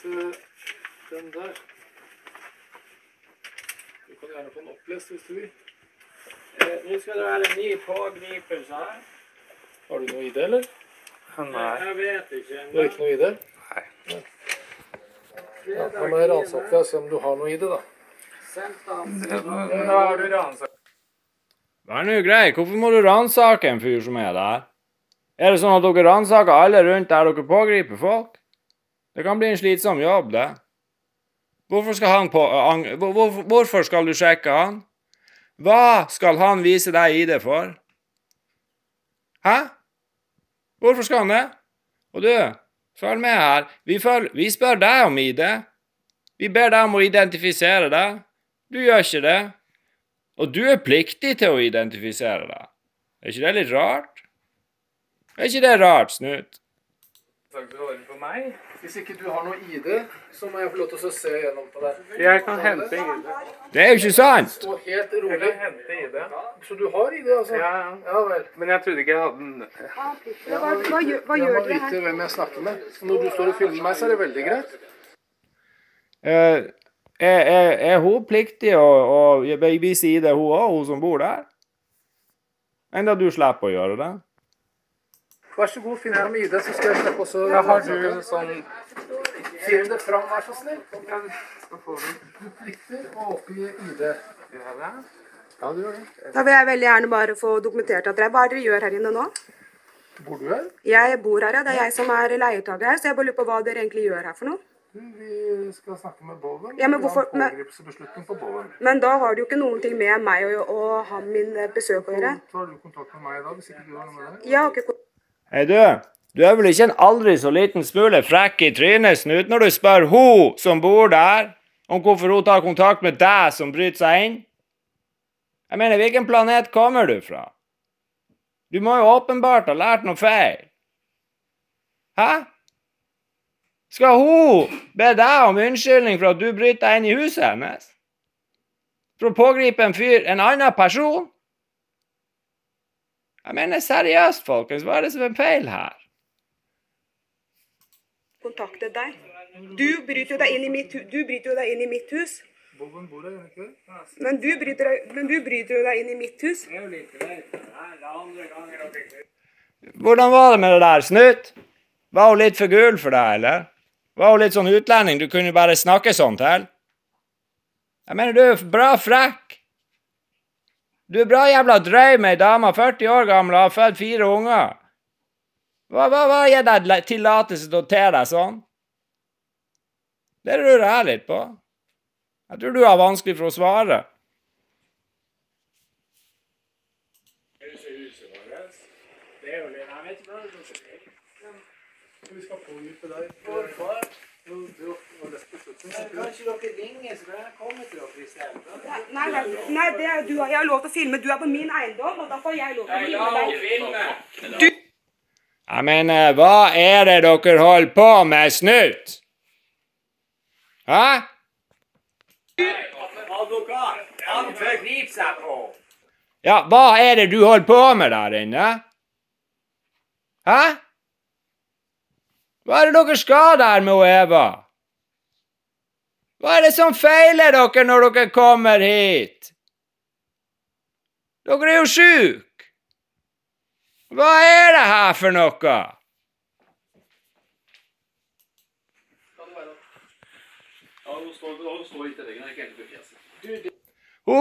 se den der. Du kan gjerne få den opplest hvis du vil. Eh, Nå skal det være en ny pågripelse her. Har du noe i det, eller? Nei. Jeg vet ikke. Du har ikke noe i det? Nei. Ja, da må jeg ransake deg og se om du har noe i det, da. Nå har du ransaket. Vær nå grei, hvorfor må du ransake en fyr som er der? Er det sånn at dere ransaker alle rundt der dere pågriper folk? Det kan bli en slitsom jobb, det. Hvorfor skal han på... ang- hvor- hvor- Hvorfor skal du sjekke han? Hva skal han vise deg ID for? Hæ? Hvorfor skal han det? Og du, følg med her. Vi, føl- vi spør deg om ID. Vi ber deg om å identifisere deg. Du gjør ikke det. Og du er pliktig til å identifisere deg. Er ikke det litt rart? Er ikke det rart, Snut? Takk for å høre på meg? Hvis ikke du har noe ID, så må jeg få lov til å se gjennom på deg. Jeg kan hente ID. Det er jo ikke sant! Stå helt Jeg kan hente ID. Så du har ID, altså? Ja, ja. Ja vel. Men jeg trodde ikke jeg hadde den. Hva, hva, gjør, hva Jeg gjør må dere her? vite hvem jeg snakker med. Når du står og filmer meg, så er det veldig greit. Uh, er, er, er hun pliktig å, å vise ID, hun òg, hun som bor der? Enda du slipper å gjøre det. Vær så god, finn fram ID, så skal jeg slippe også Ja, har du sånn Finn det fram, vær så snill. Da skal få den. Plikter å oppgi ID. Ja, det. Ja, du gjør det. Da vil jeg veldig gjerne bare få dokumentert at dere Hva er dere gjør her inne nå? Bor du her? Jeg bor her, ja. Det er jeg som er leietaker her, så jeg bare lurer på hva dere egentlig gjør her for noe. Vi skal snakke med Bowen. Ja, men hvorfor- men-. Men da har det jo ikke noen ting med meg og, og han min eh, besøk å gjøre. Tar du kontakt med meg da, hvis ikke du har noe med deg? Jeg har ikke Hei, du. Du er vel ikke en aldri så liten smule frekk i trynet, Snut, når du spør hun som bor der, om hvorfor hun tar kontakt med deg som bryter seg inn? Jeg mener, hvilken planet kommer du fra? Du må jo åpenbart ha lært noe feil. Hæ? Skal hun be deg om unnskyldning for at du bryter deg inn i huset hennes? For å pågripe en fyr, en annen person? Jeg mener seriøst, folkens, hva er det som er feil her? Kontaktet deg. Du bryter jo deg inn i mitt, du bryter jo deg inn i mitt hus. Men du bryter, men du bryter jo deg inn i mitt hus. Hvordan var det med det der, Snut? Var hun litt for gul for deg, eller? Var hun litt sånn utlending du kunne bare snakke sånn til? Jeg mener, du er bra frekk. Du er bra jævla drøy med ei dame 40 år gammel og har født fire unger. Hva, hva, hva gir deg tillatelse til å te deg sånn? Det lurer jeg litt på. Jeg tror du har vanskelig for å svare. Vi skal pågripe deg. Hvorfor? Du har. Kanskje dere ringer, så kan jeg komme til dere i? Nei, nei, nei det er, du, jeg har lov til å filme. Du er på min eiendom, og da får jeg lov til å filme deg. Jeg mener, hva er det dere holder på med, Snut? Hæ? Advokat! Han forgriper seg på Ja, hva er det du holder på med der inne? Hæ? Hva er det dere skal der med hun Eva? Hva er det som feiler dere når dere kommer hit? Dere er jo sjuke! Hva er det her for noe? Hun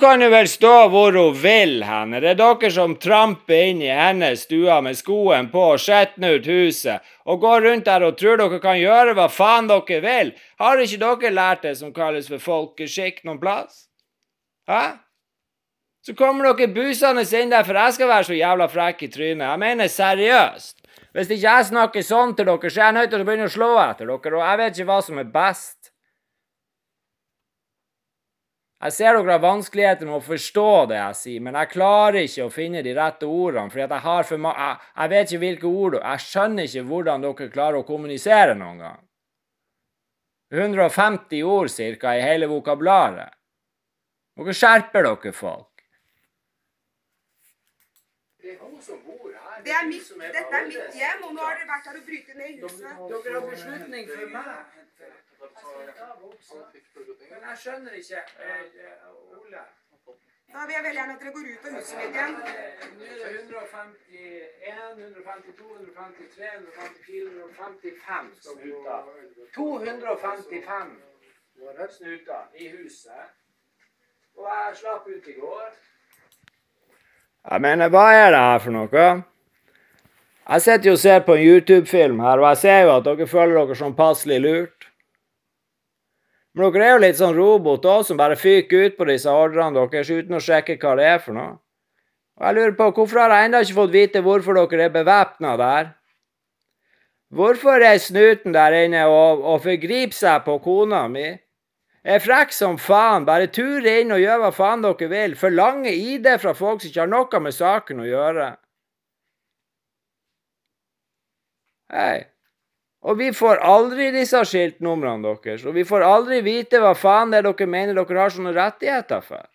kan jo vel stå hvor hun vil henne. Det er dere som tramper inn i hennes stua med skoen på og skjetner ut huset, og går rundt der og tror dere kan gjøre hva faen dere vil. Har ikke dere lært det som kalles for folkeskikk noen plass? Hæ? Så kommer dere busende inn der for jeg skal være så jævla frekk i trynet. Jeg mener seriøst. Hvis ikke jeg snakker sånn til dere, så er jeg nødt til å begynne å slå etter dere, og jeg vet ikke hva som er best. Jeg ser dere har vanskeligheter med å forstå det jeg sier, men jeg klarer ikke å finne de rette ordene, fordi at jeg har for ma jeg, jeg vet ikke hvilke ord Jeg skjønner ikke hvordan dere klarer å kommunisere noen gang. 150 ord cirka i hele vokabularet. Dere skjerper dere, folk. Det er mitt, dette er mitt hjem, og nå har dere vært her og brytet ned huset. Dere har beslutning for meg. Men jeg skjønner ikke eh, Ole. Da vil jeg veldig gjerne at dere går ut av huset mitt igjen. Nå er det 151, 152, 153, 154, 155 snuter. 255 snuter i huset. Og jeg slapp ut i går. Jeg mener, hva er det her for noe? Jeg sitter jo og ser på en YouTube-film her, og jeg ser jo at dere føler dere som passelig lurt. Men dere er jo litt sånn robot òg, som bare fyker ut på disse ordrene deres uten å sjekke hva det er for noe. Og jeg lurer på, hvorfor har jeg ennå ikke fått vite hvorfor dere er bevæpna der? Hvorfor er snuten der inne og, og forgriper seg på kona mi? Er frekk som faen, bare turer inn og gjør hva faen dere vil, forlanger ID fra folk som ikke har noe med saken å gjøre. Hei. Og vi får aldri disse skiltnumrene deres, og vi får aldri vite hva faen det er dere mener dere har sånne rettigheter for.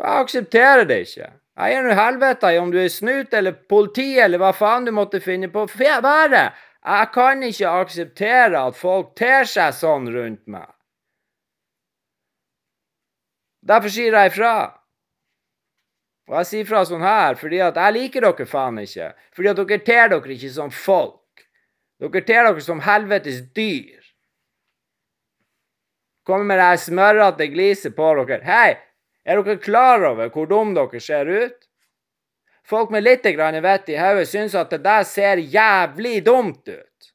Jeg aksepterer det ikke. Jeg gir nå helvete i om du er snut eller politi eller hva faen du måtte finne på å være. Jeg kan ikke akseptere at folk ter seg sånn rundt meg. Derfor sier jeg ifra. Og jeg sier fra sånn her fordi at jeg liker dere faen ikke. Fordi at dere ter dere ikke som folk. Dere ter dere som helvetes dyr. Kommer med det smørrete gliset på dere. Hei, er dere klar over hvor dum dere ser ut? Folk med litt grann vett i hodet syns at det der ser jævlig dumt ut.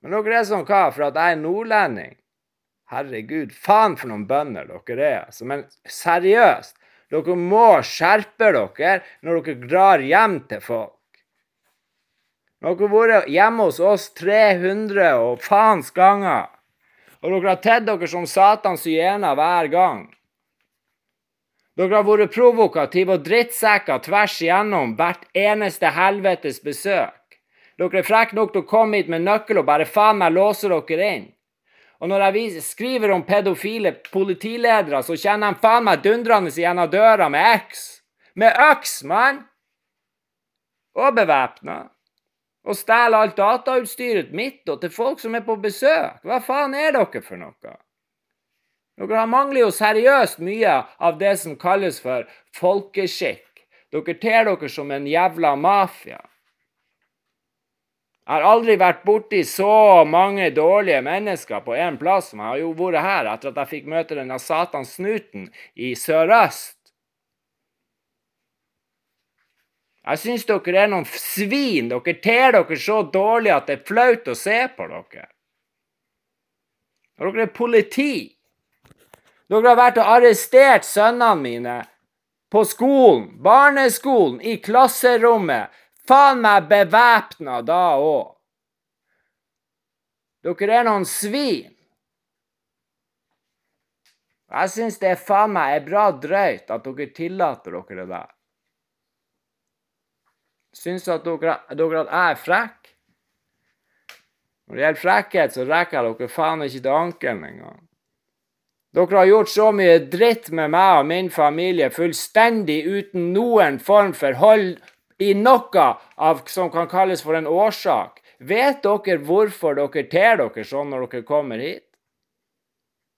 Men dere er sånn hva for at jeg er nordlending? Herregud, faen for noen bønder dere er. altså. Men seriøst, dere må skjerpe dere når dere drar hjem til folk. Dere har vært hjemme hos oss 300 og faens ganger, og dere har tedd dere som satans hyener hver gang. Dere har vært provokative og drittsekker tvers igjennom hvert eneste helvetes besøk. Dere er frekke nok til å komme hit med nøkkel og bare faen meg låse dere inn. Og når jeg skriver om pedofile politiledere, så kjenner de faen meg dundrende gjennom døra med X. Med øks, mann! Og bevæpna. Og stjeler alt datautstyret mitt og til folk som er på besøk. Hva faen er dere for noe? Dere mangler jo seriøst mye av det som kalles for folkeskikk. Dere ter dere som en jævla mafia. Jeg har aldri vært borti så mange dårlige mennesker på én plass som jeg har jo vært her etter at jeg fikk møte denne satans snuten i sørøst. Jeg syns dere er noen svin. Dere ter dere så dårlig at det er flaut å se på dere. Dere er politi. Dere har vært og arrestert sønnene mine på skolen, barneskolen, i klasserommet. Faen meg bevæpna da òg. Dere er noen svin. Jeg syns det er faen meg er bra drøyt at dere tillater dere det der. Syns dere, dere at jeg er frekk? Når det gjelder frekkhet, så rekker dere faen ikke til ankelen engang. Dere har gjort så mye dritt med meg og min familie fullstendig uten noen form for hold i noe av, som kan kalles for en årsak. Vet dere hvorfor dere ter dere sånn når dere kommer hit?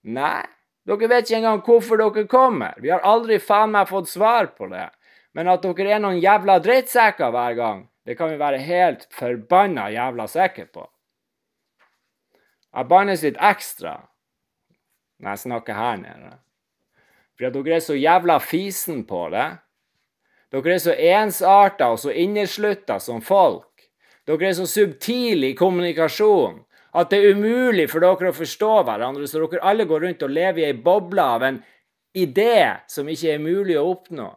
Nei, dere vet ikke engang hvorfor dere kommer. Vi har aldri faen meg fått svar på det. Men at dere er noen jævla drittsekker hver gang, det kan vi være helt forbanna jævla sikre på. Jeg bannes litt ekstra når jeg snakker her nede. For at dere er så jævla fisen på det. Dere er så ensarta og så inneslutta som folk. Dere er så subtile i kommunikasjon at det er umulig for dere å forstå hverandre, så dere alle går rundt og lever i ei boble av en idé som ikke er mulig å oppnå.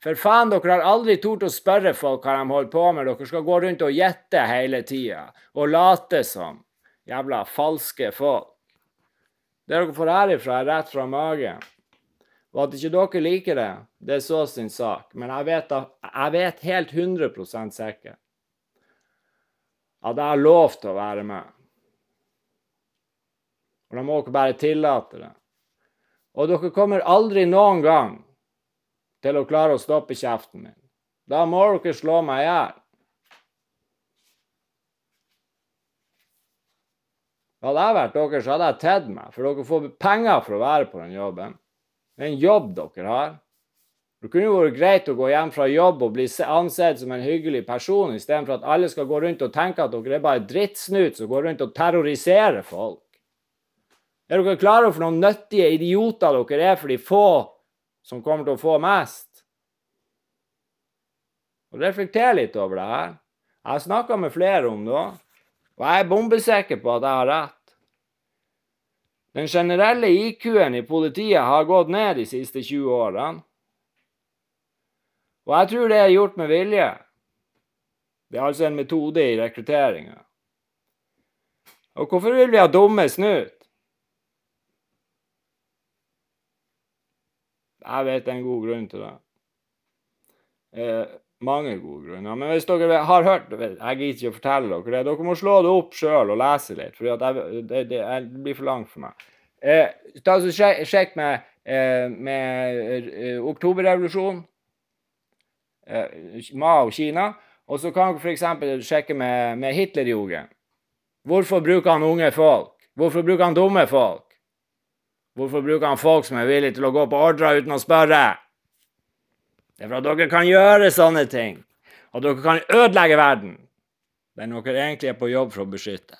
For faen, dere har aldri tort å spørre folk hva de holder på med. Dere skal gå rundt og gjette hele tida og late som jævla falske folk. Det dere får herifra, er rett fra magen. Og at ikke dere liker det, det er så sin sak. Men jeg vet, jeg vet helt 100 sikkert at jeg har lov til å være med. Og da må dere bare tillate det. Og dere kommer aldri noen gang til å klare å stoppe kjeften min. Da må dere slå meg i hjel. Hadde jeg vært dere, så hadde jeg tedd meg, for dere får penger for å være på den jobben. Det er en jobb dere har. Det kunne jo vært greit å gå hjem fra jobb og bli ansett som en hyggelig person, istedenfor at alle skal gå rundt og tenke at dere er bare drittsnut som går rundt og terroriserer folk. Er dere klare over for noen nyttige idioter dere er for de få som kommer til å få mest? Og reflekter litt over det her. Jeg har snakka med flere om det og jeg er bombesikker på at jeg har rett. Den generelle IQ-en i politiet har gått ned de siste 20 årene. Og jeg tror det er gjort med vilje. Det er altså en metode i rekrutteringa. Og hvorfor vil vi ha dumme snut? Jeg vet en god grunn til det. Mange gode grunner. Men hvis dere har hørt Jeg gidder ikke å fortelle dere det. Dere må slå det opp sjøl og lese litt, for det, det, det, blir for langt for meg. Eh, ta så sjekk, sjekk med, eh, med eh, oktoberrevolusjonen. Eh, Mao Kina. Og så kan dere f.eks. sjekke med, med Hitlerjugend. Hvorfor bruker han unge folk? Hvorfor bruker han dumme folk? Hvorfor bruker han folk som er villige til å gå på ordrer uten å spørre? Det er for at dere kan gjøre sånne ting. Og dere kan ødelegge verden. Den dere egentlig er på jobb for å beskytte.